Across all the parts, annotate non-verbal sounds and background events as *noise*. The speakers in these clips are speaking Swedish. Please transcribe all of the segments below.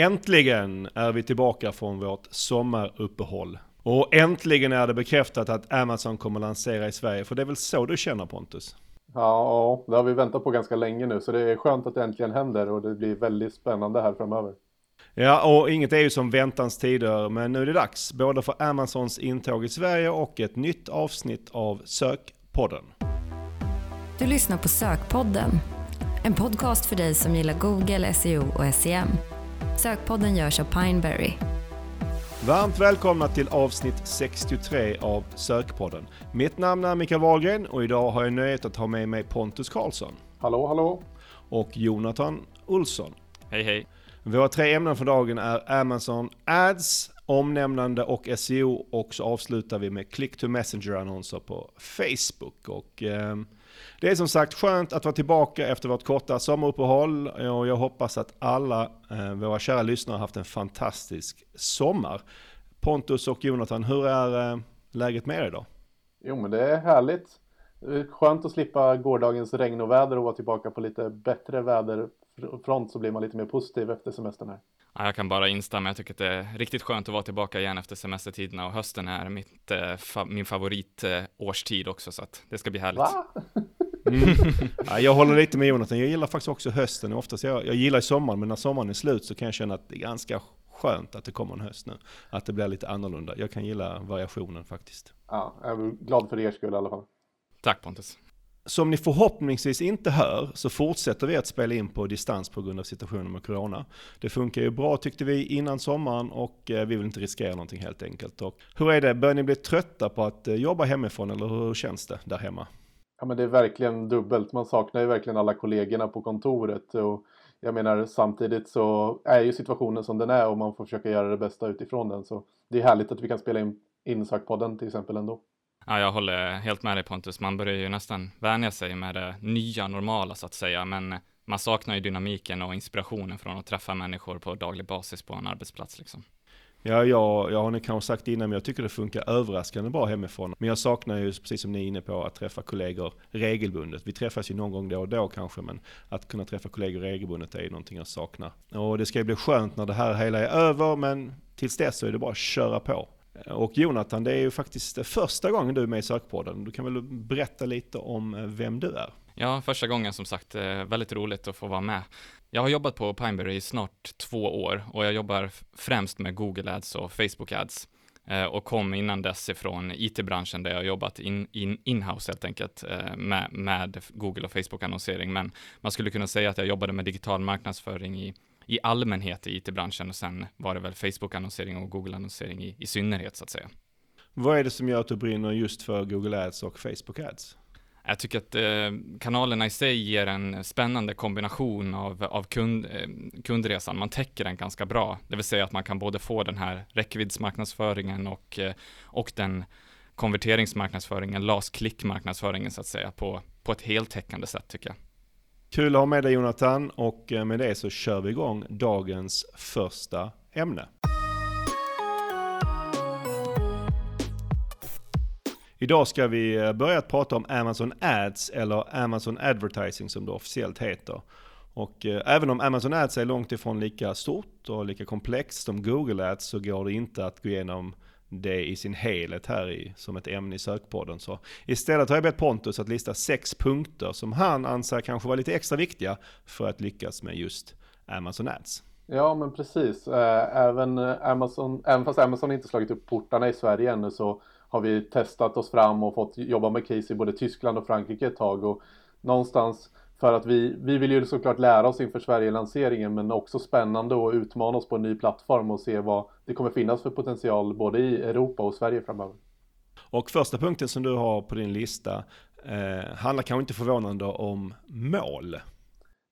Äntligen är vi tillbaka från vårt sommaruppehåll. Och äntligen är det bekräftat att Amazon kommer lansera i Sverige, för det är väl så du känner Pontus? Ja, det har vi väntat på ganska länge nu, så det är skönt att det äntligen händer och det blir väldigt spännande här framöver. Ja, och inget är ju som väntans tider, men nu är det dags, både för Amazons intåg i Sverige och ett nytt avsnitt av Sökpodden. Du lyssnar på Sökpodden, en podcast för dig som gillar Google, SEO och SEM. Sökpodden görs av Pineberry. Varmt välkomna till avsnitt 63 av Sökpodden. Mitt namn är Mikael Wahlgren och idag har jag nöjet att ha med mig Pontus Karlsson. Hallå, hallå. Och Jonathan Olsson. Hej, hej. Våra tre ämnen för dagen är Amazon Ads, omnämnande och SEO och så avslutar vi med Click to Messenger-annonser på Facebook. Och, eh, det är som sagt skönt att vara tillbaka efter vårt korta sommaruppehåll och jag hoppas att alla eh, våra kära lyssnare har haft en fantastisk sommar. Pontus och Jonathan, hur är eh, läget med er idag? Jo men det är härligt. Skönt att slippa gårdagens regn och väder och vara tillbaka på lite bättre väderfront så blir man lite mer positiv efter semestern här. Ja, jag kan bara instämma. Jag tycker att det är riktigt skönt att vara tillbaka igen efter semestertiderna och hösten är mitt, eh, fa min favoritårstid eh, också så att det ska bli härligt. Va? Mm. *laughs* Ja, jag håller lite med Jonathan. Jag gillar faktiskt också hösten. Oftast jag, jag gillar sommaren, men när sommaren är slut så kan jag känna att det är ganska skönt att det kommer en höst nu. Att det blir lite annorlunda. Jag kan gilla variationen faktiskt. Ja, jag är glad för er skull i alla fall. Tack Pontus. Som ni förhoppningsvis inte hör så fortsätter vi att spela in på distans på grund av situationen med corona. Det funkar ju bra tyckte vi innan sommaren och eh, vi vill inte riskera någonting helt enkelt. Och hur är det, börjar ni bli trötta på att eh, jobba hemifrån eller hur känns det där hemma? Ja men det är verkligen dubbelt. Man saknar ju verkligen alla kollegorna på kontoret. Och jag menar samtidigt så är ju situationen som den är och man får försöka göra det bästa utifrån den. Så det är härligt att vi kan spela in Insökpodden till exempel ändå. Ja, jag håller helt med dig Pontus. Man börjar ju nästan vänja sig med det nya normala så att säga, men man saknar ju dynamiken och inspirationen från att träffa människor på daglig basis på en arbetsplats liksom. Ja, jag, jag har nog kanske sagt innan, men jag tycker det funkar överraskande bra hemifrån. Men jag saknar ju, precis som ni är inne på, att träffa kollegor regelbundet. Vi träffas ju någon gång då och då kanske, men att kunna träffa kollegor regelbundet är ju någonting jag saknar. Och det ska ju bli skönt när det här hela är över, men tills dess så är det bara att köra på. Eh, och Jonathan, det är ju faktiskt eh, första gången du är med i Sökpodden. Du kan väl berätta lite om eh, vem du är? Ja, första gången som sagt, väldigt roligt att få vara med. Jag har jobbat på Pineberry i snart två år och jag jobbar främst med Google Ads och Facebook Ads och kom innan dess ifrån IT-branschen där jag jobbat in, in, in helt enkelt med, med Google och Facebook-annonsering. Men man skulle kunna säga att jag jobbade med digital marknadsföring i, i allmänhet i IT-branschen och sen var det väl Facebook-annonsering och Google-annonsering i, i synnerhet så att säga. Vad är det som gör att du brinner just för Google Ads och Facebook Ads? Jag tycker att eh, kanalerna i sig ger en spännande kombination av, av kund, eh, kundresan. Man täcker den ganska bra, det vill säga att man kan både få den här räckviddsmarknadsföringen och, eh, och den konverteringsmarknadsföringen, last click marknadsföringen så att säga, på, på ett heltäckande sätt tycker jag. Kul att ha med dig Jonathan och eh, med det så kör vi igång dagens första ämne. Idag ska vi eh, börja prata om Amazon Ads eller Amazon Advertising som det officiellt heter. Och eh, även om Amazon Ads är långt ifrån lika stort och lika komplext som Google Ads så går det inte att gå igenom det i sin helhet här i, som ett ämne i sökpodden. Så istället har jag bett Pontus att lista sex punkter som han anser kanske var lite extra viktiga för att lyckas med just Amazon Ads. Ja men precis. Eh, även, eh, Amazon, även fast Amazon inte slagit upp portarna i Sverige ännu så har vi testat oss fram och fått jobba med case i både Tyskland och Frankrike ett tag. Och någonstans för att vi, vi vill ju såklart lära oss inför Sverige-lanseringen men också spännande att utmana oss på en ny plattform och se vad det kommer finnas för potential både i Europa och Sverige framöver. Och första punkten som du har på din lista eh, handlar kanske inte förvånande om mål.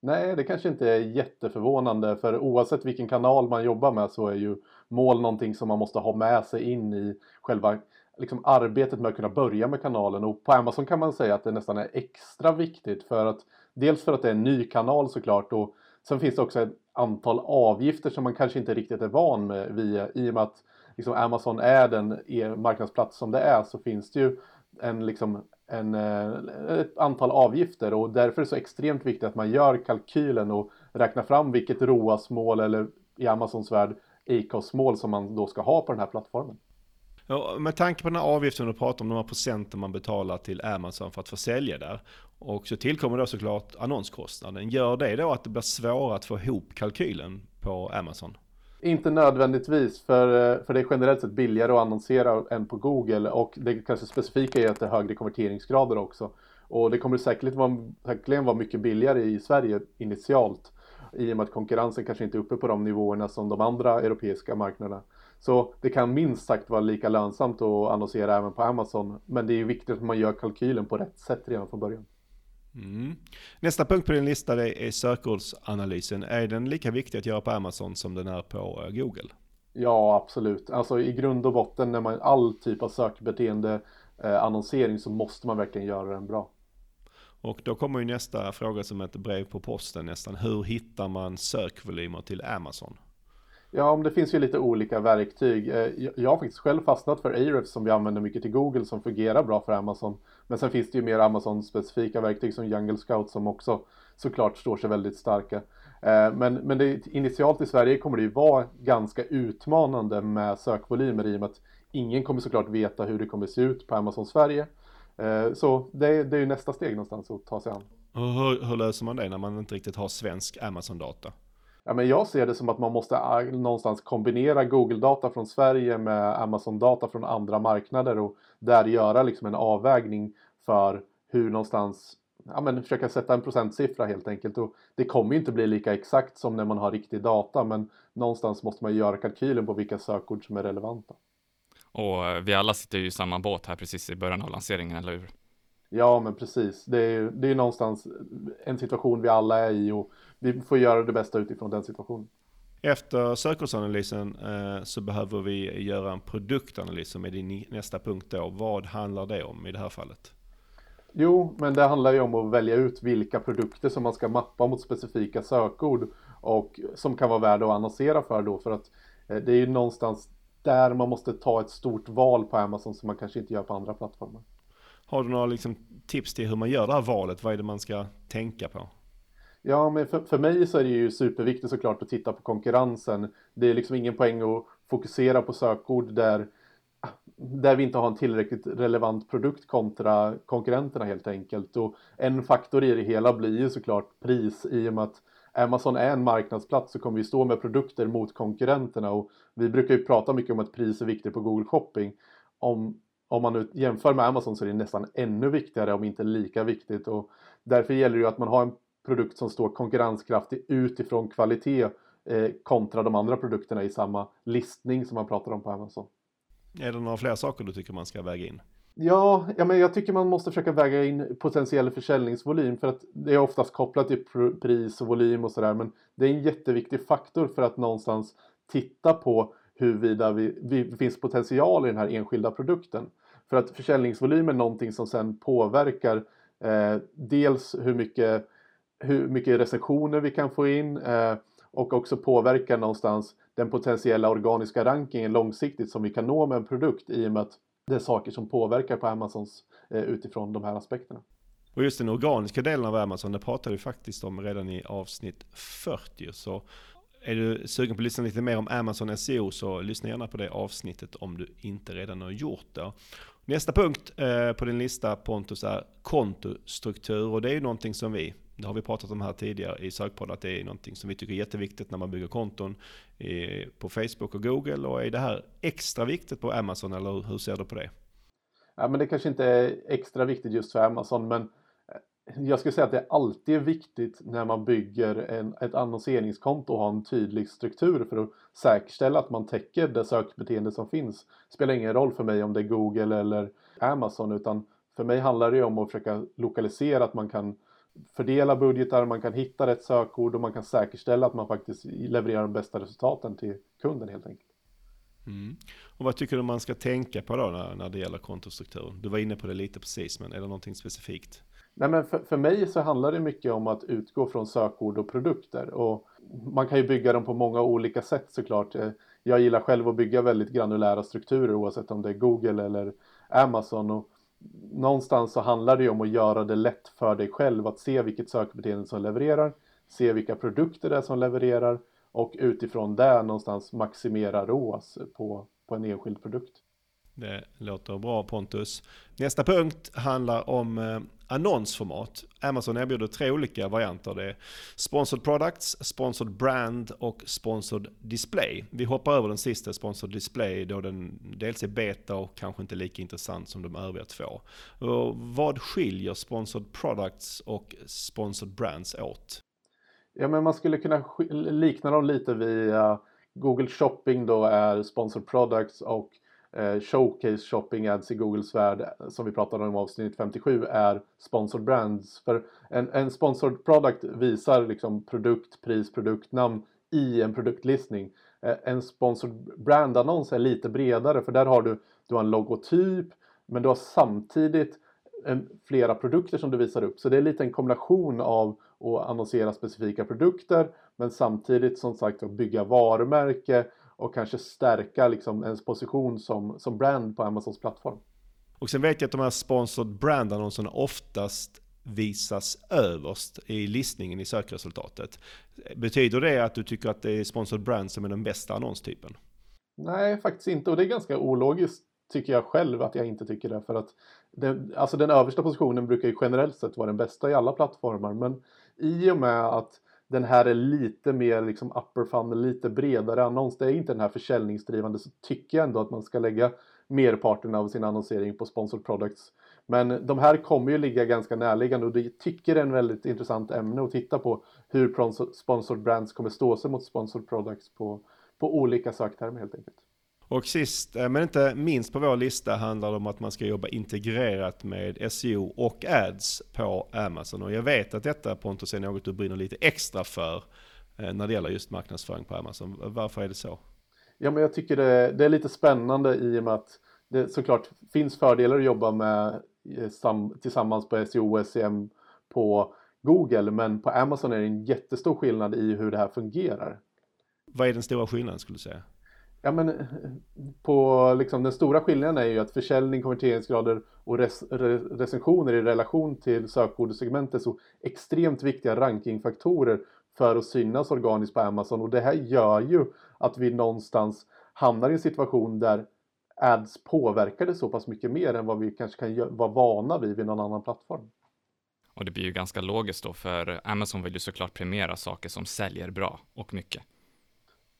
Nej, det kanske inte är jätteförvånande för oavsett vilken kanal man jobbar med så är ju mål någonting som man måste ha med sig in i själva liksom arbetet med att kunna börja med kanalen och på Amazon kan man säga att det nästan är extra viktigt för att dels för att det är en ny kanal såklart och sen finns det också ett antal avgifter som man kanske inte riktigt är van med via i och med att liksom Amazon är den e- marknadsplats som det är så finns det ju en, liksom, en, eh, ett antal avgifter och därför är det så extremt viktigt att man gör kalkylen och räknar fram vilket ROAS-mål eller i Amazons värld ACOS-mål som man då ska ha på den här plattformen. Ja, med tanke på den här avgiften du pratar om, de här procenten man betalar till Amazon för att få sälja där. Och så tillkommer då såklart annonskostnaden. Gör det då att det blir svårare att få ihop kalkylen på Amazon? Inte nödvändigtvis, för, för det är generellt sett billigare att annonsera än på Google och det kanske specifika är att det är högre konverteringsgrader också. Och det kommer säkert vara, säkerligen vara mycket billigare i Sverige initialt i och med att konkurrensen kanske inte är uppe på de nivåerna som de andra europeiska marknaderna. Så det kan minst sagt vara lika lönsamt att annonsera även på Amazon. Men det är viktigt att man gör kalkylen på rätt sätt redan från början. Mm. Nästa punkt på din lista är sökordsanalysen. Är den lika viktig att göra på Amazon som den är på eh, Google? Ja, absolut. Alltså i grund och botten när man all typ av sökbeteende eh, annonsering så måste man verkligen göra den bra. Och då kommer ju nästa fråga som ett brev på posten nästan. Hur hittar man sökvolymer till Amazon? Ja, men det finns ju lite olika verktyg. Eh, jag har faktiskt själv fastnat för Ahrefs som vi använder mycket till Google som fungerar bra för Amazon. Men sen finns det ju mer Amazon-specifika verktyg som Jungle Scout som också såklart står sig väldigt starka. Eh, men, men det, initialt i Sverige kommer det ju vara ganska utmanande med sökvolymer i och med att ingen kommer såklart veta hur det kommer se ut på Amazon Sverige. Eh, så det, det är ju nästa steg någonstans att ta sig an. Hur, hur löser man det när man inte riktigt har svensk Amazon-data? Ja, men jag ser det som att man måste äh, någonstans kombinera Google-data från Sverige med Amazon-data från andra marknader och där göra liksom en avvägning för hur någonstans ja, men försöka sätta en procentsiffra helt enkelt. Och det kommer ju inte bli lika exakt som när man har riktig data men någonstans måste man göra kalkylen på vilka sökord som är relevanta. Och eh, vi alla sitter ju i samma båt här precis i början av lanseringen, eller hur? Ja, men precis. Det är ju det är någonstans en situation vi alla är i och vi får göra det bästa utifrån den situationen. Efter sökordsanalysen eh, så behöver vi göra en produktanalys som är din nästa punkt då. Vad handlar det om i det här fallet? Jo, men det handlar ju om att välja ut vilka produkter som man ska mappa mot specifika sökord och som kan vara värda att annonsera för då för att eh, det är ju någonstans där man måste ta ett stort val på Amazon som man kanske inte gör på andra plattformar. Har du några liksom tips till hur man gör det här valet? Vad är det man ska tänka på? Ja, men för, för mig så är det ju superviktigt såklart att titta på konkurrensen. Det är liksom ingen poäng att fokusera på sökord där, där vi inte har en tillräckligt relevant produkt kontra konkurrenterna helt enkelt. Och en faktor i det hela blir ju såklart pris i och med att Amazon är en marknadsplats så kommer vi stå med produkter mot konkurrenterna och vi brukar ju prata mycket om att pris är viktigt på Google Shopping. Om, om man nu jämför med Amazon så är det nästan ännu viktigare om inte lika viktigt och därför gäller det ju att man har en produkt som står konkurrenskraftig utifrån kvalitet eh, kontra de andra produkterna i samma listning som man pratar om på Amazon. Är det några fler saker du tycker man ska väga in? Ja, ja men jag tycker man måste försöka väga in potentiell försäljningsvolym för att det är oftast kopplat till pris och volym och sådär men det är en jätteviktig faktor för att någonstans titta på huruvida vi, vi finns potential i den här enskilda produkten. För att försäljningsvolym är någonting som sen påverkar eh, dels hur mycket hur mycket recensioner vi kan få in eh, och också påverkar någonstans den potentiella organiska rankingen långsiktigt som vi kan nå med en produkt i och med att det är saker som påverkar på Amazons eh, utifrån de här aspekterna. Och just den organiska delen av Amazon, det pratade vi faktiskt om redan i avsnitt 40. Så är du sugen på att lyssna lite mer om Amazon SEO så lyssna gärna på det avsnittet om du inte redan har gjort det. Nästa punkt eh, på din lista Pontus är kontostruktur och det är ju någonting som vi det har vi pratat om här tidigare i sökpodden, att det är någonting som vi tycker är jätteviktigt när man bygger konton på Facebook och Google. Och är det här extra viktigt på Amazon eller hur ser du på det? Ja, men det kanske inte är extra viktigt just för Amazon, men jag skulle säga att det alltid är viktigt när man bygger en, ett annonseringskonto och har en tydlig struktur för att säkerställa att man täcker det sökbeteende som finns. Det spelar ingen roll för mig om det är Google eller Amazon, utan för mig handlar det om att försöka lokalisera att man kan fördela budgetar, man kan hitta rätt sökord och man kan säkerställa att man faktiskt levererar de bästa resultaten till kunden helt enkelt. Mm. Och vad tycker du man ska tänka på då när, när det gäller kontostrukturen? Du var inne på det lite precis, men är det någonting specifikt? Nej, men för, för mig så handlar det mycket om att utgå från sökord och produkter och man kan ju bygga dem på många olika sätt såklart. Eh, jag gillar själv att bygga väldigt granulära strukturer oavsett om det är Google eller Amazon och någonstans så handlar det ju om att göra det lätt för dig själv att se vilket sökbeteende som levererar, se vilka produkter det är som levererar och utifrån det någonstans maximera ROAS på, på en enskild produkt. Det låter bra Pontus. Nästa punkt handlar om eh, annonsformat. Amazon erbjuder tre olika varianter. Det är Sponsored Products, Sponsored Brand och Sponsored Display. Vi hoppar över den sista, Sponsored Display, då den dels är beta och kanske inte lika intressant som de övriga två. Och vad skiljer Sponsored Products och Sponsored Brands åt? Ja, men man skulle kunna likna dem lite via Google Shopping då är Sponsored Products och Eh, showcase Shopping Ads i Googles värld eh, som vi pratade om i avsnitt 57 är Sponsored Brands. För en, en Sponsored Product visar liksom produkt, pris, produktnamn i en produktlistning. Eh, en Sponsored Brand-annons är lite bredare för där har du, du har en logotyp men du har samtidigt en, flera produkter som du visar upp. Så det är lite en kombination av att annonsera specifika produkter men samtidigt som sagt att bygga varumärke och kanske stärka liksom ens position som, som brand på Amazons plattform. Och sen vet jag att de här sponsored brand-annonserna oftast visas överst i listningen i sökresultatet. Betyder det att du tycker att det är sponsored brand som är den bästa annonstypen? Nej, faktiskt inte. Och det är ganska ologiskt tycker jag själv att jag inte tycker det. För att det, alltså den översta positionen brukar ju generellt sett vara den bästa i alla plattformar. Men i och med att den här är lite mer liksom upper funnel, lite bredare annons. Det är inte den här försäljningsdrivande så tycker jag ändå att man ska lägga merparten av sin annonsering på sponsored products. Men de här kommer ju ligga ganska närliggande och det tycker det är en väldigt intressant ämne att titta på hur sponsored brands kommer stå sig mot sponsored products på, på olika söktermer helt enkelt. Och sist eh, men inte minst på vår lista handlar det om att man ska jobba integrerat med SEO och ads på Amazon. Och jag vet att detta Pontus är något du brinner lite extra för eh, när det gäller just marknadsföring på Amazon. Varför är det så? Ja, men jag tycker det, det är lite spännande i och med att det såklart finns fördelar att jobba med eh, tillsammans på SEO och SEM på Google, men på Amazon är det en jättestor skillnad i hur det här fungerar. Vad är den stora skillnaden skulle du säga? Ja, men på liksom, den stora skillnaden är ju att försäljning, konverteringsgrader och res, recensioner i relation till sökordssegment är så extremt viktiga rankingfaktorer för att synas organiskt på Amazon och det här gör ju att vi någonstans hamnar i en situation där ads påverkar det så pass mycket mer än vad vi kanske kan vara vana vid vid någon annan plattform. Och det blir ju ganska logiskt då, för Amazon vill ju såklart premiera saker som säljer bra och mycket.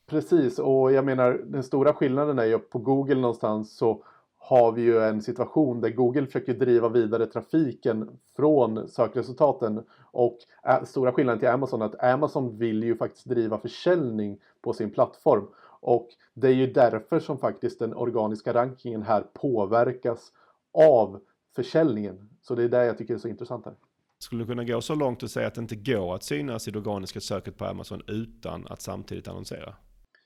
Precis, och jag menar den stora skillnaden är ju på Google någonstans så har vi ju en situation där Google försöker driva vidare trafiken från sökresultaten och eh, stora skillnaden till Amazon är att Amazon vill ju faktiskt driva försäljning på sin plattform och det är ju därför som faktiskt den organiska rankingen här påverkas av försäljningen. Så det är det jag tycker är så intressant här. Skulle du kunna gå så långt och säga att det inte går att synas i det organiska söket på Amazon utan att samtidigt annonsera?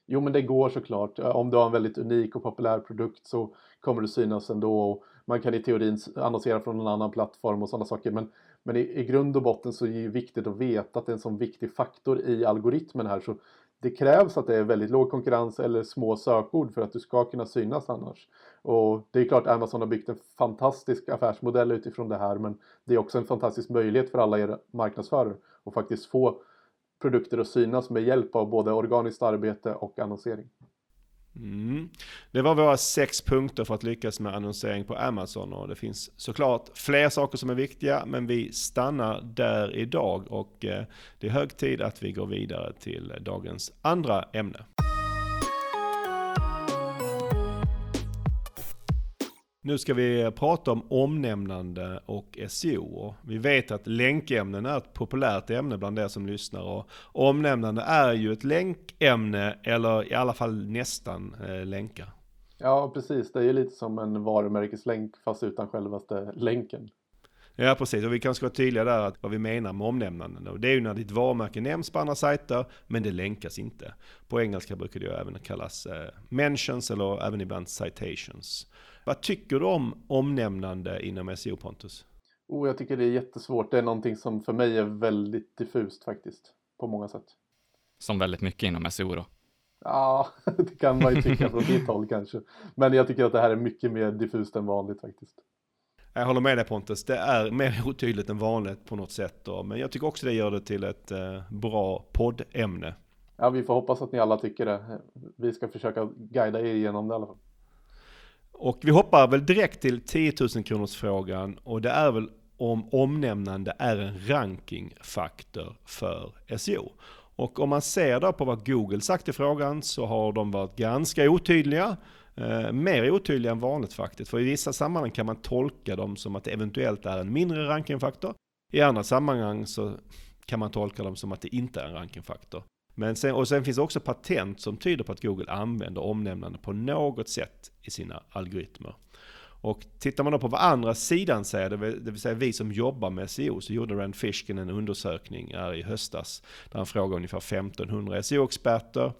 Jo, men det går såklart. Eh, om du har en väldigt unik och populär produkt så kommer du synas ändå. Och man kan i teorin annonsera från en annan plattform och sådana saker. Men, men i, i grund och botten så är det viktigt att veta att det är en sån viktig faktor i algoritmen här. Så det krävs att det är väldigt låg konkurrens eller små sökord för att du ska kunna synas annars. Och det är klart Amazon har byggt en fantastisk affärsmodell utifrån det här men det är också en fantastisk möjlighet för alla er marknadsförare att faktiskt få produkter att synas med hjälp av både organiskt arbete och annonsering. Mm. Det var våra sex punkter för att lyckas med annonsering på Amazon och det finns såklart fler saker som är viktiga men vi stannar där idag och eh, det är hög tid att vi går vidare till dagens andra ämne. Nu ska vi prata om omnämnande och SEO. Vi vet att länkämnen är ett populärt ämne bland er som lyssnar och omnämnande är ju ett länkämne eller i alla fall nästan eh, länkar. Ja, precis. Det är ju lite som en varumärkeslänk fast utan självaste länken. Ja precis, och vi kanske ska vara tydliga där att vad vi menar med omnämnanden. Det är ju när ditt varumärke nämns på andra sajter, men det länkas inte. På engelska brukar det ju även kallas eh, mentions eller även ibland citations. Vad tycker du om omnämnande inom SEO Pontus? Oh, jag tycker det är jättesvårt. Det är någonting som för mig är väldigt diffust faktiskt. På många sätt. Som väldigt mycket inom SEO då? Ja, *laughs* det kan man ju tycka från ditt håll kanske. Men jag tycker att det här är mycket mer diffust än vanligt faktiskt. Jag håller med dig Pontus, det är mer *laughs* otydligt än vanligt på något sätt. Då. Men jag tycker också det gör det till ett eh, bra poddämne. Ja, vi får hoppas att ni alla tycker det. Vi ska försöka guida er igenom det i alla fall. Och vi hoppar väl direkt till 10 000 kronors frågan och det är väl om omnämnande är en rankingfaktor för SEO. Och om man ser då på vad Google sagt i frågan så har de varit ganska otydliga. Eh, mer otydliga än vanligt faktiskt. För i vissa sammanhang kan man tolka dem som att det eventuellt är en mindre rankingfaktor. I andra sammanhang så kan man tolka dem som att det inte är en rankingfaktor. Men sen, och sen finns det också patent som tyder på att Google använder omnämnande på något sätt i sina algoritmer. Och tittar man då på vad andra sidan säger, det vill, säga vi som jobbar med SEO, så gjorde Rand Fishkin en undersökning här i höstas där han frågade ungefär 1500 SEO-experter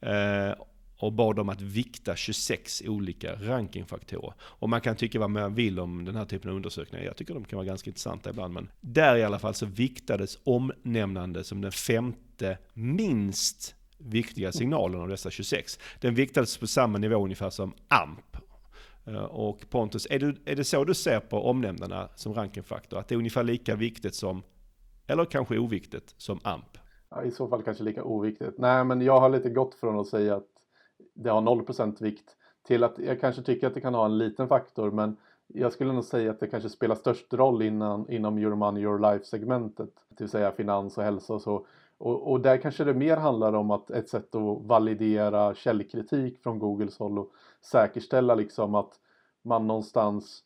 eh, och bad dem att vikta 26 olika rankingfaktorer. Och man kan tycka vad man vill om den här typen av undersökningar. Jag tycker de kan vara ganska intressanta ibland. Men där i alla fall så viktades omnämnande som den femte minst viktiga signalen av dessa 26. Den viktades på samma nivå ungefär som AMP. Eh, och Pontus, är, du, är det så du ser på omnämnarna som rankingfaktor? Att det är ungefär lika viktigt som, eller kanske oviktigt, som AMP? Ja, I så fall kanske lika oviktigt. Nej, men jag har lite gått från att säga att det har 0% vikt till att jag kanske tycker att det kan ha en liten faktor men jag skulle nog säga att det kanske spelar störst roll innan, inom Your Money Your Life segmentet, det vill säga finans och hälsa och så. Och, och, där kanske det mer handlar om att ett sätt att validera källkritik från Googles håll och säkerställa liksom att man någonstans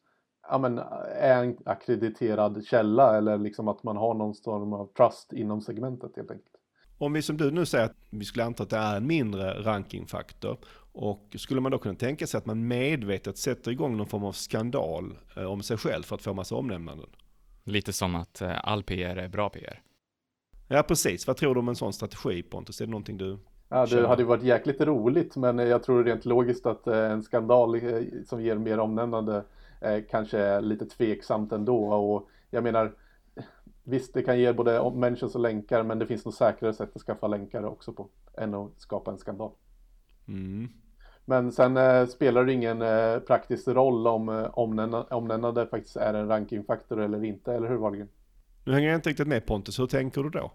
ja, men, är en akkrediterad källa eller liksom att man har någon form av trust inom segmentet helt enkelt. Om vi som du nu säger att vi skulle anta att det är en mindre rankingfaktor och skulle man då kunna tänka sig att man medvetet sätter igång någon form av skandal eh, om sig själv för att få massa omnämnanden? Lite som att eh, all PR är bra PR. Ja precis, vad tror du om en sån strategi Pontus? Är det någonting du Ja, det hade ju varit jäkligt roligt men jag tror rent logiskt att eh, en skandal som ger mer omnämnande kanske är lite tveksamt ändå och jag menar Visst, det kan ge både mentions och länkar, men det finns nog säkrare sätt att skaffa länkar också på än att skapa en skandal. Mm. Men sen eh, spelar det ingen eh, praktisk roll om eh, omnämnande faktiskt är en rankingfaktor eller inte, eller hur Wahlgren? Nu hänger jag inte riktigt med Pontus, hur tänker du då?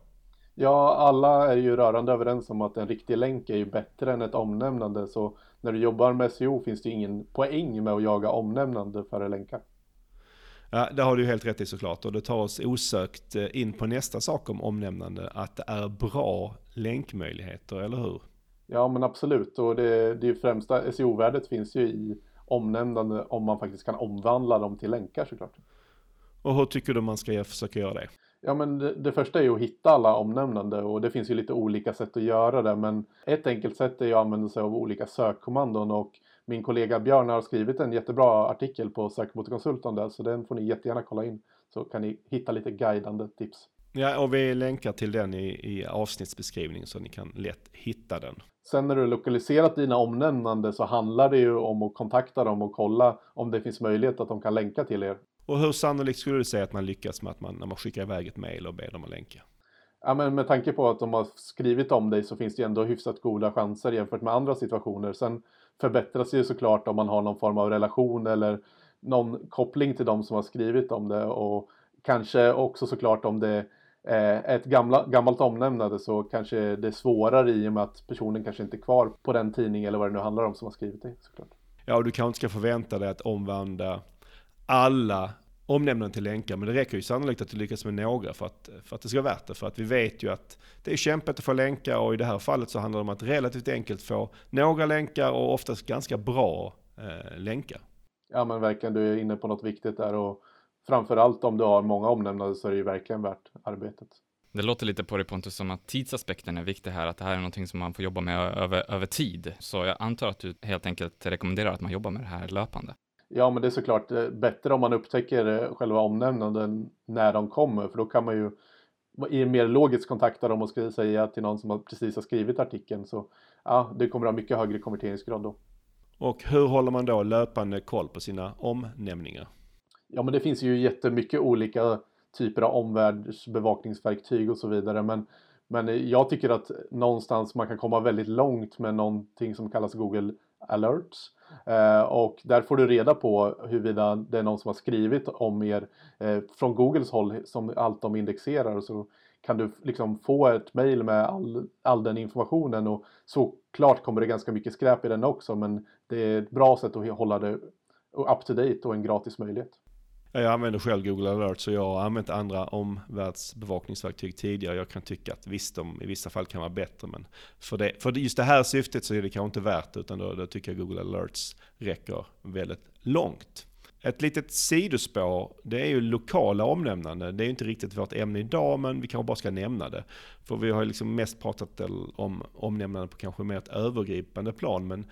Ja, alla är ju rörande överens om att en riktig länk är ju bättre än ett omnämnande, så när du jobbar med SEO finns det ingen poäng med att jaga omnämnande före länkar. Ja, det har du helt rätt i såklart. Och det tar oss osökt eh, in på nästa sak om omnämnande. Att det är bra länkmöjligheter, eller hur? Ja, men absolut. Och det, det främsta SEO-värdet finns ju i omnämnande om man faktiskt kan omvandla dem till länkar såklart. Och hur tycker du man ska försöka göra det? Ja, men det, det, första är ju att hitta alla omnämnande och det finns ju lite olika sätt att göra det. Men ett enkelt sätt är ju att använda sig av olika sökkommandon och min kollega Björn har skrivit en jättebra artikel på Sökmotorkonsult om det, så den får ni jättegärna kolla in. Så kan ni hitta lite guidande tips. Ja, och vi länkar till den i, i avsnittsbeskrivningen så ni kan lätt hitta den. Sen när du lokaliserat dina omnämnande så handlar det ju om att kontakta dem och kolla om det finns möjlighet att de kan länka till er. Och hur sannolikt skulle du säga att man lyckas med att man, när man skickar iväg ett mail och ber dem att länka? Ja, men med tanke på att de har skrivit om dig så finns det ju ändå hyfsat goda chanser jämfört med andra situationer. Sen förbättras ju såklart om man har någon form av relation eller någon koppling till de som har skrivit om det och kanske också såklart om det är ett gamla, gammalt omnämnande så kanske det är svårare i och med att personen kanske inte är kvar på den tidning eller vad det nu handlar om som har skrivit det såklart. Ja, och du kanske inte ska förvänta dig att omvandla alla omnämnanden till länkar, men det räcker ju sannolikt att du lyckas med några för att, för att det ska vara värt det. För att vi vet ju att det är kämpigt att få länkar och i det här fallet så handlar det om att relativt enkelt få några länkar och oftast ganska bra eh, länkar. Ja men verkligen, du är inne på något viktigt där och framförallt om du har många omnämnade så är det ju verkligen värt arbetet. Det låter lite på dig Pontus som att tidsaspekten är viktig här, att det här är någonting som man får jobba med över, över tid. Så jag antar att du helt enkelt rekommenderar att man jobbar med det här löpande. Ja, men det är såklart eh, bättre om man upptäcker eh, själva omnämnanden när de kommer, för då kan man ju i mer logiskt kontakta dem och säga till någon som precis har skrivit artikeln. Så ja, det kommer att ha mycket högre konverteringsgrad då. Och hur håller man då löpande koll på sina omnämningar? Ja, men det finns ju jättemycket olika typer av omvärldsbevakningsverktyg och så vidare. Men, men jag tycker att någonstans man kan komma väldigt långt med någonting som kallas Google Alerts. Eh, och där får du reda på huruvida det är någon som har skrivit om er eh, från Googles håll som allt de indexerar. Och så kan du liksom få ett mail med all, all den informationen och såklart kommer det ganska mycket skräp i den också men det är ett bra sätt att hålla det up to date och en gratis möjlighet. Eh, jag använder själv Google Alert så jag har använt andra omvärldsbevakningsverktyg tidigare. Jag kan tycka att visst, de i vissa fall kan vara bättre men för, det, för just det här syftet så är det kanske inte värt det utan då, då tycker jag Google Alerts räcker väldigt långt. Ett litet sidospår, det är ju lokala omnämnanden. Det är ju inte riktigt vårt ämne idag, men vi kanske bara ska nämna det. För vi har ju liksom mest pratat om omnämnanden på kanske mer ett övergripande plan, men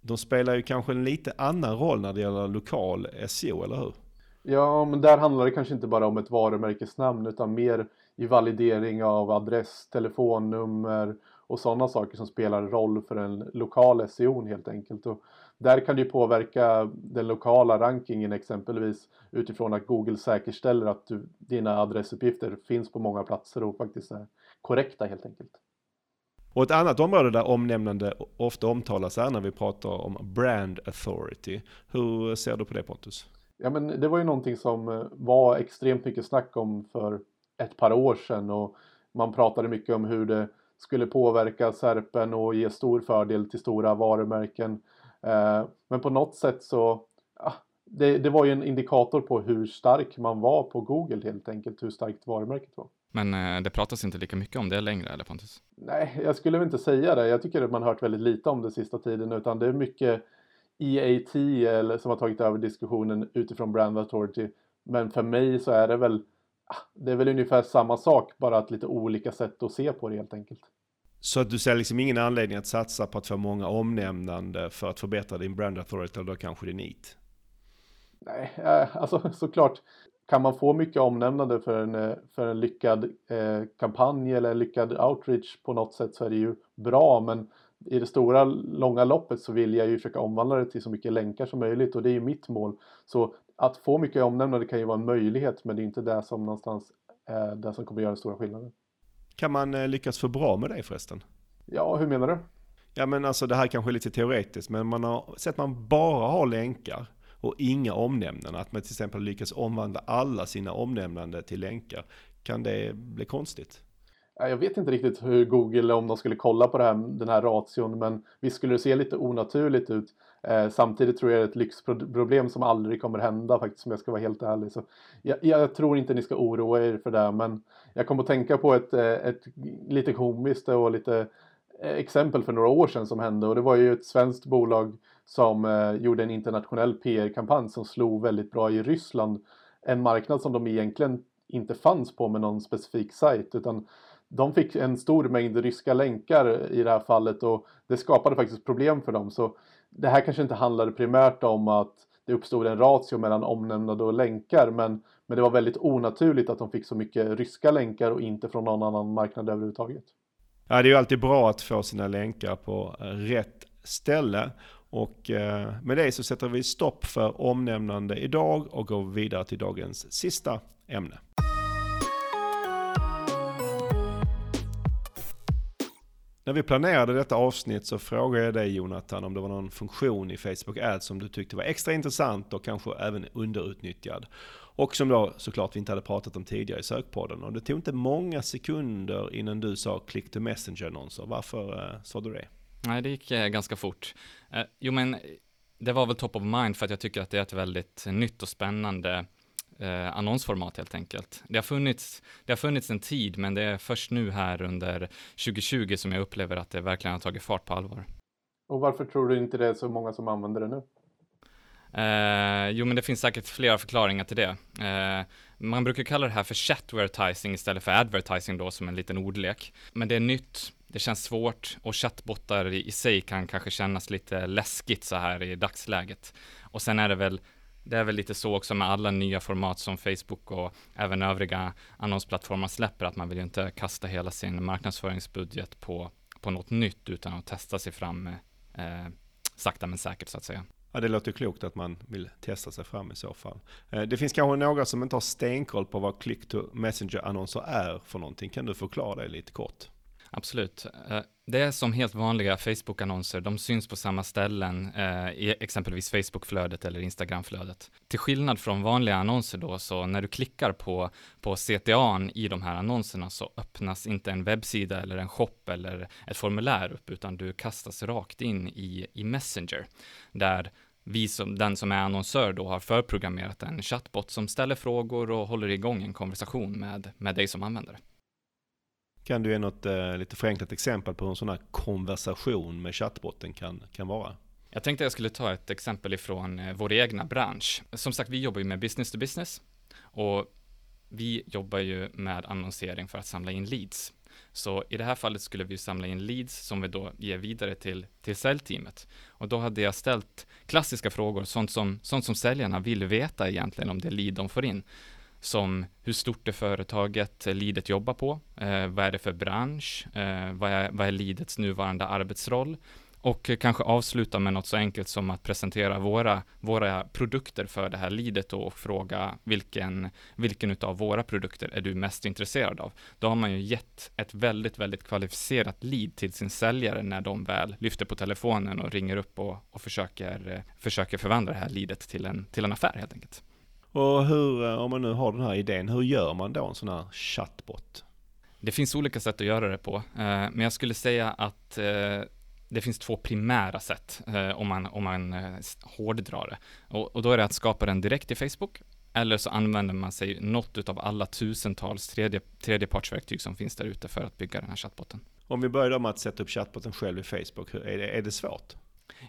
de spelar ju kanske en lite annan roll när det gäller lokal SEO, eller hur? Ja, men där handlar det kanske inte bara om ett varumärkesnamn utan mer i validering av adress, telefonnummer och sådana saker som spelar roll för en lokal SEO helt enkelt. Och där kan det ju påverka den lokala rankingen exempelvis utifrån att Google säkerställer att du, dina adressuppgifter finns på många platser och faktiskt är korrekta helt enkelt. Och ett annat område där omnämnande ofta omtalas är när vi pratar om brand authority. Hur ser du på det Pontus? Ja men det var ju någonting som eh, var extremt mycket snack om för ett par år sedan och man pratade mycket om hur det skulle påverka Serpen och ge stor fördel till stora varumärken. Eh, men på något sätt så det, det, var ju en indikator på hur stark man var på Google helt enkelt, hur starkt varumärket var. Men eh, det pratas inte lika mycket om det längre, eller Pontus? Nej, jag skulle väl inte säga det. Jag tycker att man har hört väldigt lite om det sista tiden, utan det är mycket EAT eller, som har tagit över diskussionen utifrån Brand Authority. Men för mig så är det väl, ah, det är väl ungefär samma sak, bara att lite olika sätt att se på det helt enkelt. Så att du ser liksom ingen anledning att satsa på att få många omnämnande för att förbättra din brand authority eller då kanske din NEAT? Nej, eh, alltså *laughs* såklart kan man få mycket omnämnande för en, eh, för en lyckad eh, kampanj eller en lyckad outreach på något sätt så är det ju bra men i det stora långa loppet så vill jag ju försöka omvandla det till så mycket länkar som möjligt och det är ju mitt mål. Så att få mycket omnämnande kan ju vara en möjlighet men det är inte det som någonstans är det som kommer göra den stora skillnaden. Kan man eh, lyckas få bra med det förresten? Ja, hur menar du? Ja men alltså det här kanske är lite teoretiskt men man har sett att man bara har länkar och inga omnämnanden. Att man till exempel lyckas omvandla alla sina omnämnanden till länkar. Kan det bli konstigt? Jag vet inte riktigt hur Google, om de skulle kolla på här, den här ration, men visst skulle det se lite onaturligt ut. Eh, samtidigt tror jag det är ett lyxproblem som aldrig kommer hända faktiskt, om jag ska vara helt ärlig. Så jag, jag tror inte ni ska oroa er för det, men jag kommer att tänka på ett, eh, ett lite komiskt och lite eh, exempel för några år sedan som hände och det var ju ett svenskt bolag som eh, gjorde en internationell PR-kampanj som slog väldigt bra i Ryssland. En marknad som de egentligen inte fanns på med någon specifik sajt utan de fick en stor mängd ryska länkar i det här fallet och det skapade faktiskt problem för dem. Så det här kanske inte handlade primärt om att det uppstod en ratio mellan omnämnande och länkar men, men det var väldigt onaturligt att de fick så mycket ryska länkar och inte från någon annan marknad överhuvudtaget. Ja, det är ju alltid bra att få sina länkar på rätt ställe. Och eh, med det så sätter vi stopp för omnämnande idag och går vidare till dagens sista ämne. När vi planerade detta avsnitt så frågade jag dig Jonathan om det var någon funktion i Facebook Ads som du tyckte var extra intressant och kanske även underutnyttjad. Och som då såklart vi inte hade pratat om tidigare i sökpodden. Och det tog inte många sekunder innan du sa click to messenger annonser. Varför eh, sa du det? Nej, det gick eh, ganska fort. Eh, jo, men det var väl top of mind för att jag tycker att det är ett väldigt nytt och spännande eh, annonsformat helt enkelt. Det har, funnits, det har funnits en tid, men det är först nu här under 2020 som jag upplever att det verkligen har tagit fart på allvar. Och varför tror du inte det är så många som använder det nu? Eh, jo, men det finns säkert flera förklaringar till det. Eh, man brukar kalla det här för chatvertising istället för advertising då, som en liten ordlek. Men det är nytt, det känns svårt och chattbottar i, i sig kan kanske kännas lite läskigt så här i dagsläget. Och sen är det väl det är väl lite så också med alla nya format som Facebook och även övriga annonsplattformar släpper, att man vill ju inte kasta hela sin marknadsföringsbudget på, på något nytt utan att testa sig fram eh, sakta men säkert så att säga. Ja, det låter klokt att man vill testa sig fram i så fall. Eh, det finns kanske några som inte har stenkoll på vad click to messenger annonser är för någonting. Kan du förklara det lite kort? Absolut. Eh, det är som helt vanliga Facebook-annonser, de syns på samma ställen eh, i exempelvis Facebook-flödet eller Instagram-flödet. Till skillnad från vanliga annonser då, så när du klickar på, på CTA i de här annonserna så öppnas inte en webbsida eller en shop eller ett formulär upp, utan du kastas rakt in i, i Messenger, där vi som, den som är annonsör då har förprogrammerat en chatbot som ställer frågor och håller igång en konversation med, med dig som användare. Kan du ge något eh, lite förenklat exempel på hur en sån här konversation med chattbotten kan, kan vara? Jag tänkte jag skulle ta ett exempel ifrån eh, vår egna bransch. Som sagt, vi jobbar ju med business to business och vi jobbar ju med annonsering för att samla in leads. Så i det här fallet skulle vi samla in leads som vi då ger vidare till, till säljteamet. Och då hade jag ställt klassiska frågor, sånt som, sånt som säljarna vill veta egentligen om det lead de får in som hur stort är företaget eh, Lidet jobbar på? Eh, vad är det för bransch? Eh, vad, är, vad är Lidets nuvarande arbetsroll? Och kanske avsluta med något så enkelt som att presentera våra, våra produkter för det här lidet och fråga vilken, vilken av våra produkter är du mest intresserad av? Då har man ju gett ett väldigt, väldigt kvalificerat lead till sin säljare när de väl lyfter på telefonen och ringer upp och, och försöker, eh, försöker förvandla det här lidet till en, till en affär helt enkelt. Och hur, eh, om man nu har den här idén, hur gör man då en sån här chatbot? Det finns olika sätt att göra det på, eh, men jag skulle säga att eh, det finns två primära sätt om man, om man hårddrar det. Och, och då är det att skapa den direkt i Facebook, eller så använder man sig något av alla tusentals tredje, tredjepartsverktyg som finns där ute för att bygga den här chattbotten. Om vi börjar med att sätta upp chattbotten själv i Facebook, är det, är det svårt?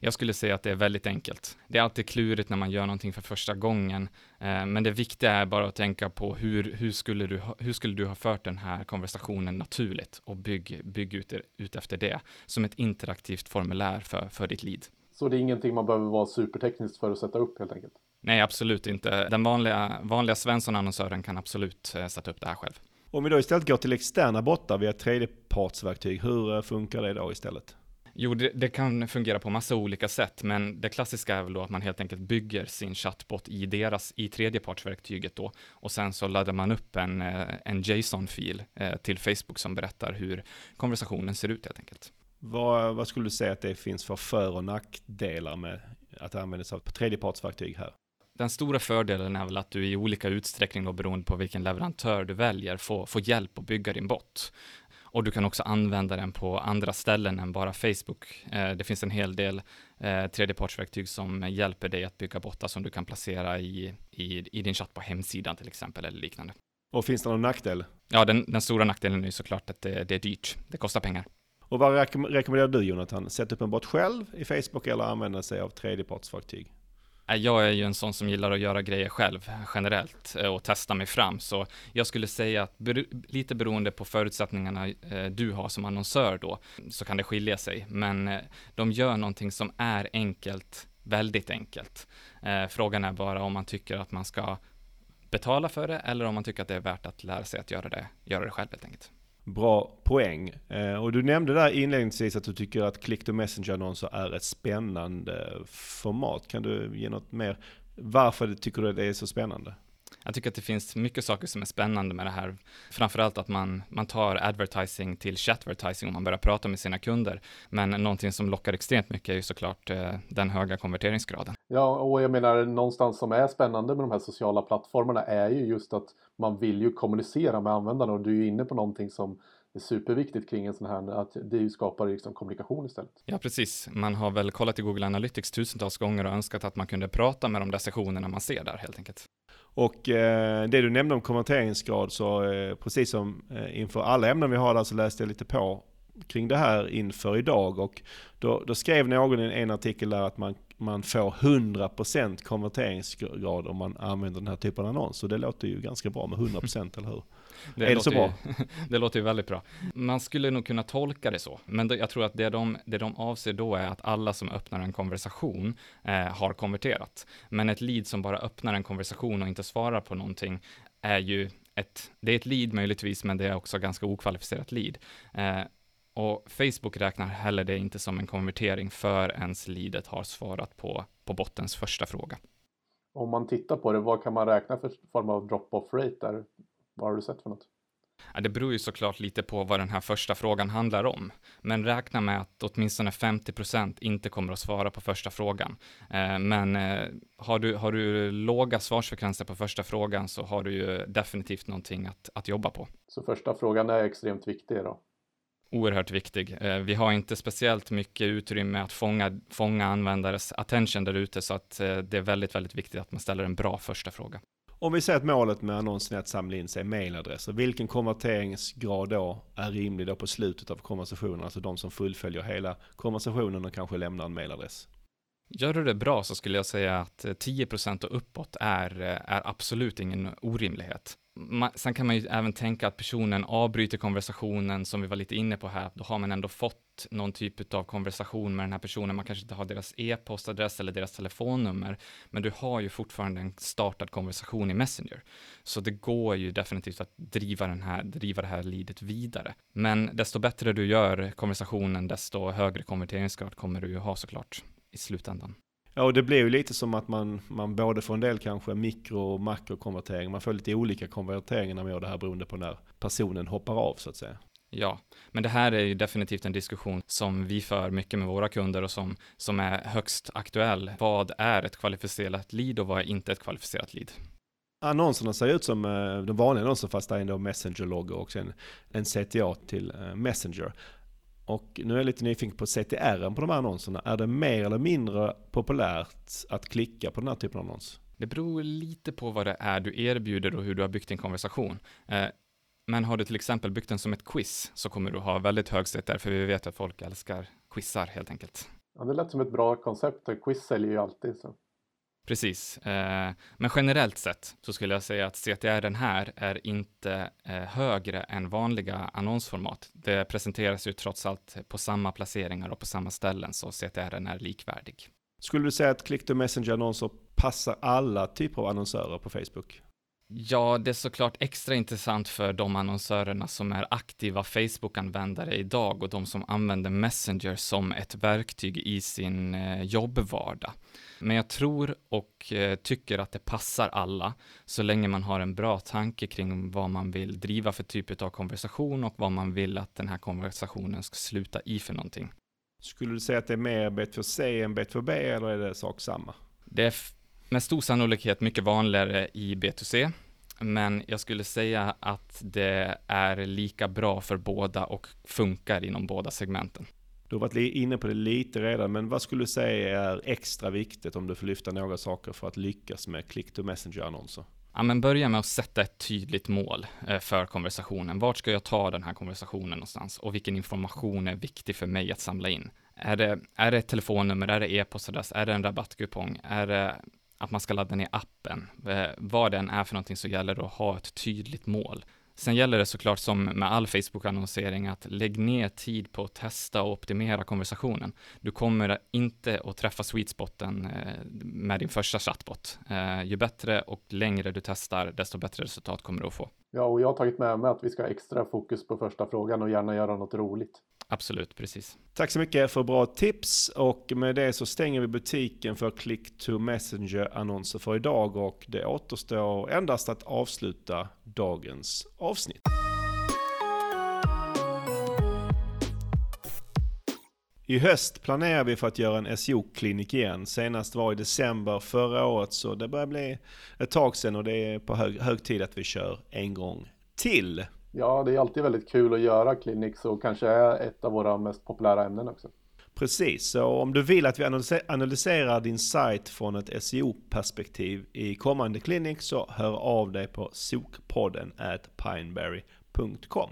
Jag skulle säga att det är väldigt enkelt. Det är alltid klurigt när man gör någonting för första gången, eh, men det viktiga är bara att tänka på hur, hur, skulle, du ha, hur skulle du ha fört den här konversationen naturligt och bygg, bygg ut, ut efter det som ett interaktivt formulär för, för ditt lead. Så det är ingenting man behöver vara supertekniskt för att sätta upp helt enkelt? Nej, absolut inte. Den vanliga, vanliga Svensson-annonsören kan absolut eh, sätta upp det här själv. Om vi då istället går till externa bottar via tredjepartsverktyg, hur eh, funkar det då istället? Jo, det, det, kan fungera på massa olika sätt, men det klassiska är väl då att man helt enkelt bygger sin chattbot i deras, i tredjepartsverktyget då, och sen så laddar man upp en, eh, en JSON-fil eh, till Facebook som berättar hur konversationen ser ut helt enkelt. Vad, vad skulle du säga att det finns för för och nackdelar med att använda sig av tredjepartsverktyg här? Den stora fördelen är väl att du i olika utsträckning då beroende på vilken leverantör du väljer får, får hjälp att bygga din bot. Och du kan också använda den på andra ställen än bara Facebook. Eh, det finns en hel del eh, tredjepartsverktyg som hjälper dig att bygga bottar som du kan placera i, i, i din chatt på hemsidan till exempel eller liknande. Och finns det någon nackdel? Ja, den, den stora nackdelen är såklart att det, det är dyrt. Det kostar pengar. Och vad rekommenderar du Jonathan? Sätta upp en bot själv i Facebook eller använda sig av tredjepartsverktyg? Äh, jag är ju en sån som gillar att göra grejer själv generellt eh, och testa mig fram, så jag skulle säga att lite beroende på förutsättningarna eh, du har som annonsör då, så kan det skilja sig, men eh, de gör någonting som är enkelt, väldigt enkelt. Frågan är bara om man tycker att man ska betala för det eller om man tycker att det är värt att lära sig att göra det, göra det själv helt enkelt. Bra poäng. Eh, och du nämnde där inledningsvis att du tycker att click to messenger-annonser är ett spännande format. Kan du ge något mer? Varför tycker du att det är så spännande? Jag tycker att det finns mycket saker som är spännande med det här. Framförallt att man, man tar advertising till chatvertising om man börjar prata med sina kunder. Men någonting som lockar extremt mycket är ju såklart eh, den höga konverteringsgraden. Ja, och jag menar någonstans som är spännande med de här sociala plattformarna är ju just att man vill ju kommunicera med användarna och du är ju inne på någonting som är superviktigt kring en sån här, att det skapar liksom kommunikation istället. Ja, precis. Man har väl kollat i Google Analytics tusentals gånger och önskat att man kunde prata med de där sessionerna man ser där helt enkelt. Och eh, det du nämnde om konverteringsgrad så eh, precis som eh, inför alla ämnen vi har där så läste jag lite på kring det här inför idag och då, då skrev någon i en artikel där att man, man får 100% konverteringsgrad om man använder den här typen av annons. Så det låter ju ganska bra med 100% eller hur? Det *laughs* är det så bra? Ju, *laughs* det låter ju väldigt bra. Man skulle nog kunna tolka det så, men jag tror att det de, det de avser då är att alla som öppnar en konversation eh, har konverterat. Men ett lead som bara öppnar en konversation och inte svarar på någonting är ju ett, det är ett lead möjligtvis, men det är också ganska okvalificerat lead. Eh, och Facebook räknar heller det inte som en konvertering för ens leadet har svarat på, på bottens första fråga. Om man tittar på det, vad kan man räkna för form av drop-off rate där? Vad har du sett för något? Ja, det beror ju såklart lite på vad den här första frågan handlar om. Men räkna med att åtminstone 50% inte kommer att svara på första frågan. Eh, men eh, har, du, har du låga svarsfrekvenser på första frågan så har du ju definitivt någonting att, att jobba på. Så första frågan är extremt viktig då? Oerhört viktig. Eh, vi har inte speciellt mycket utrymme att fånga, fånga användares attention där ute, så att eh, det är väldigt, väldigt viktigt att man ställer en bra första fråga. Om vi säger att målet med annonsen är att samla in sig mailadresser, vilken konverteringsgrad då är rimlig då på slutet av konversationen? Alltså de som fullföljer hela konversationen och kanske lämnar en mailadress. Gör du det bra så skulle jag säga att 10% och uppåt är, är absolut ingen orimlighet. Man, sen kan man ju även tänka att personen avbryter konversationen som vi var lite inne på här. Då har man ändå fått någon typ av konversation med den här personen. Man kanske inte har deras e-postadress eller deras telefonnummer, men du har ju fortfarande en startad konversation i Messenger. Så det går ju definitivt att driva, den här, driva det här leadet vidare. Men desto bättre du gör konversationen, desto högre konverteringsgrad kommer du ju ha såklart i slutändan. Ja, och det blir ju lite som att man, man både får en del kanske mikro och makrokonvertering. Man får lite olika konverteringar när man gör det här beroende på när personen hoppar av så att säga. Ja, men det här är ju definitivt en diskussion som vi för mycket med våra kunder och som, som är högst aktuell. Vad är ett kvalificerat lead och vad är inte ett kvalificerat lead? Annonserna ser ut som eh, de vanliga annonserna fast det är en Messenger-logga och en, en CTA till eh, Messenger. Och nu är jag lite nyfiken på CTR på de här annonserna. Är det mer eller mindre populärt att klicka på den här typen av annons? Det beror lite på vad det är du erbjuder och hur du har byggt din konversation. Eh, men har du till exempel byggt den som ett quiz så kommer du ha väldigt hög CTR för vi vet att folk älskar quizar helt enkelt. Ja, det lät som ett bra koncept. Quiz säljer ju alltid. Så. Precis, eh, men generellt sett så skulle jag säga att CTR här är inte eh, högre än vanliga annonsformat. Det presenteras ju trots allt på samma placeringar och på samma ställen, så CTR är likvärdig. Skulle du säga att click to messenger-annonser passar alla typer av annonsörer på Facebook? Ja, det är såklart extra intressant för de annonsörerna som är aktiva Facebook-användare idag och de som använder Messenger som ett verktyg i sin eh, jobbvardag. Men jag tror och eh, tycker att det passar alla så länge man har en bra tanke kring vad man vill driva för typ av konversation och vad man vill att den här konversationen ska sluta i för någonting. Skulle du säga att det är mer B2C än B2B eller är det sak samma? Det är med stor sannolikhet mycket vanligare i B2C, men jag skulle säga att det är lika bra för båda och funkar inom båda segmenten. Du har varit inne på det lite redan, men vad skulle du säga är extra viktigt om du får lyfta några saker för att lyckas med click to messenger-annonser? Ja, men börja med att sätta ett tydligt mål eh, för konversationen. Vart ska jag ta den här konversationen någonstans? Och vilken information är viktig för mig att samla in? Är det, är det ett telefonnummer? Är det e-postadress? Är det en rabattkupong? Är det att man ska ladda ner appen. Eh, vad den är för någonting så gäller det att ha ett tydligt mål. Sen gäller det såklart som med all Facebook-annonsering att lägg ner tid på att testa och optimera konversationen. Du kommer inte att träffa sweet-spoten eh, med din första chatbot. Eh, ju bättre och längre du testar, desto bättre resultat kommer du att få. Ja, och jag har tagit med mig att vi ska ha extra fokus på första frågan och gärna göra något roligt. Absolut, precis. Tack så mycket för bra tips och med det så stänger vi butiken för Click to Messenger annonser för idag och det återstår endast att avsluta dagens avsnitt. I höst planerar vi för att göra en SEO-klinik igen. Senast var i december förra året så det börjar bli ett tag sedan och det är på hög, hög tid att vi kör en gång till. Ja, det är alltid väldigt kul att göra clinics och kanske är ett av våra mest populära ämnen också. Precis, så om du vill att vi analyserar din sajt från ett SEO-perspektiv i kommande clinic så hör av dig på sokpodden at pineberry.com.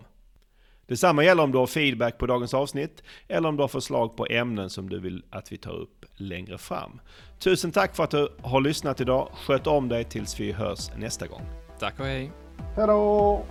Detsamma gäller om du har feedback på dagens avsnitt eller om du har förslag på ämnen som du vill att vi tar upp längre fram. Tusen tack för att du har lyssnat idag. Sköt om dig tills vi hörs nästa gång. Tack och hej. Hej då!